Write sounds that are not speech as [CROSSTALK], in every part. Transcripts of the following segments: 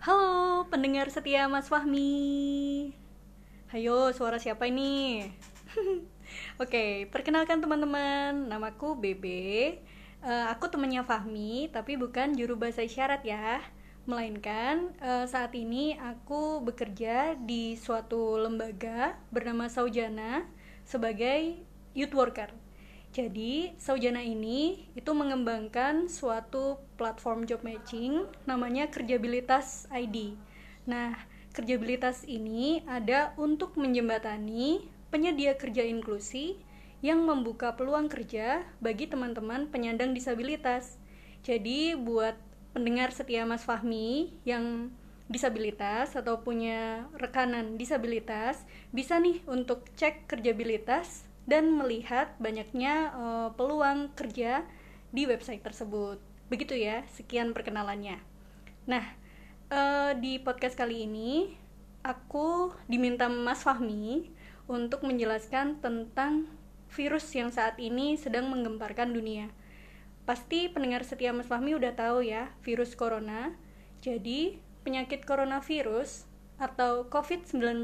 Halo, pendengar setia Mas Fahmi. Hayo, suara siapa ini? [LAUGHS] Oke, perkenalkan teman-teman, namaku Bebe. Uh, aku temannya Fahmi, tapi bukan juru bahasa isyarat ya. Melainkan uh, saat ini aku bekerja di suatu lembaga bernama Saujana sebagai youth worker. Jadi, Saujana ini itu mengembangkan suatu platform job matching namanya Kerjabilitas ID. Nah, Kerjabilitas ini ada untuk menjembatani penyedia kerja inklusi yang membuka peluang kerja bagi teman-teman penyandang disabilitas. Jadi, buat pendengar setia Mas Fahmi yang disabilitas atau punya rekanan disabilitas, bisa nih untuk cek kerjabilitas dan melihat banyaknya uh, peluang kerja di website tersebut. Begitu ya, sekian perkenalannya. Nah, uh, di podcast kali ini aku diminta Mas Fahmi untuk menjelaskan tentang virus yang saat ini sedang menggemparkan dunia. Pasti pendengar setia Mas Fahmi udah tahu ya, virus corona. Jadi, penyakit coronavirus atau COVID-19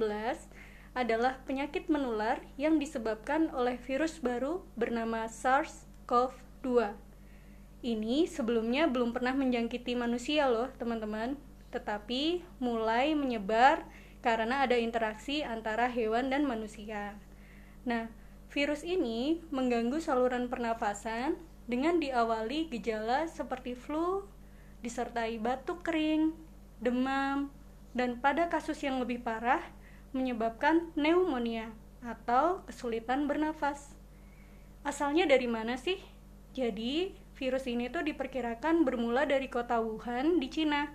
adalah penyakit menular yang disebabkan oleh virus baru bernama SARS-CoV-2. Ini sebelumnya belum pernah menjangkiti manusia loh, teman-teman, tetapi mulai menyebar karena ada interaksi antara hewan dan manusia. Nah, virus ini mengganggu saluran pernafasan dengan diawali gejala seperti flu, disertai batuk kering, demam, dan pada kasus yang lebih parah, menyebabkan pneumonia atau kesulitan bernafas. Asalnya dari mana sih? Jadi, virus ini tuh diperkirakan bermula dari kota Wuhan di Cina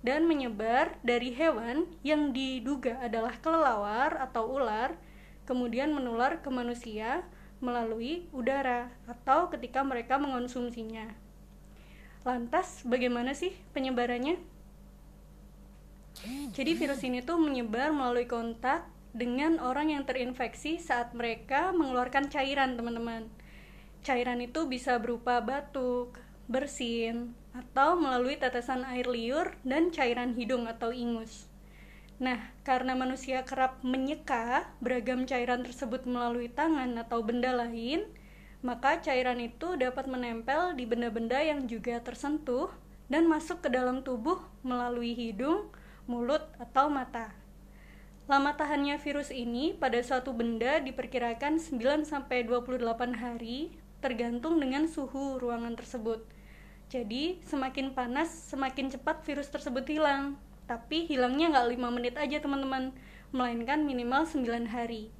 dan menyebar dari hewan yang diduga adalah kelelawar atau ular, kemudian menular ke manusia melalui udara atau ketika mereka mengonsumsinya. Lantas, bagaimana sih penyebarannya? Jadi virus ini tuh menyebar melalui kontak dengan orang yang terinfeksi saat mereka mengeluarkan cairan, teman-teman. Cairan itu bisa berupa batuk, bersin, atau melalui tetesan air liur dan cairan hidung atau ingus. Nah, karena manusia kerap menyeka beragam cairan tersebut melalui tangan atau benda lain, maka cairan itu dapat menempel di benda-benda yang juga tersentuh dan masuk ke dalam tubuh melalui hidung, mulut, atau mata. Lama tahannya virus ini pada suatu benda diperkirakan 9-28 hari tergantung dengan suhu ruangan tersebut. Jadi, semakin panas, semakin cepat virus tersebut hilang. Tapi hilangnya nggak 5 menit aja teman-teman, melainkan minimal 9 hari.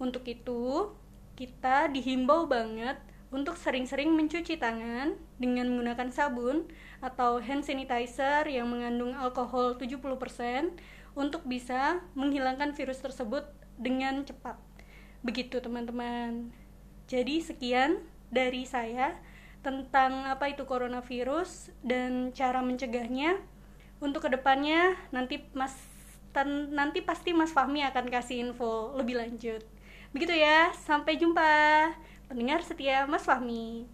Untuk itu, kita dihimbau banget untuk sering-sering mencuci tangan dengan menggunakan sabun atau hand sanitizer yang mengandung alkohol 70% untuk bisa menghilangkan virus tersebut dengan cepat. Begitu teman-teman. Jadi sekian dari saya tentang apa itu coronavirus dan cara mencegahnya. Untuk ke depannya nanti Mas tan, nanti pasti Mas Fahmi akan kasih info lebih lanjut. Begitu ya, sampai jumpa pendengar setia Mas Fahmi.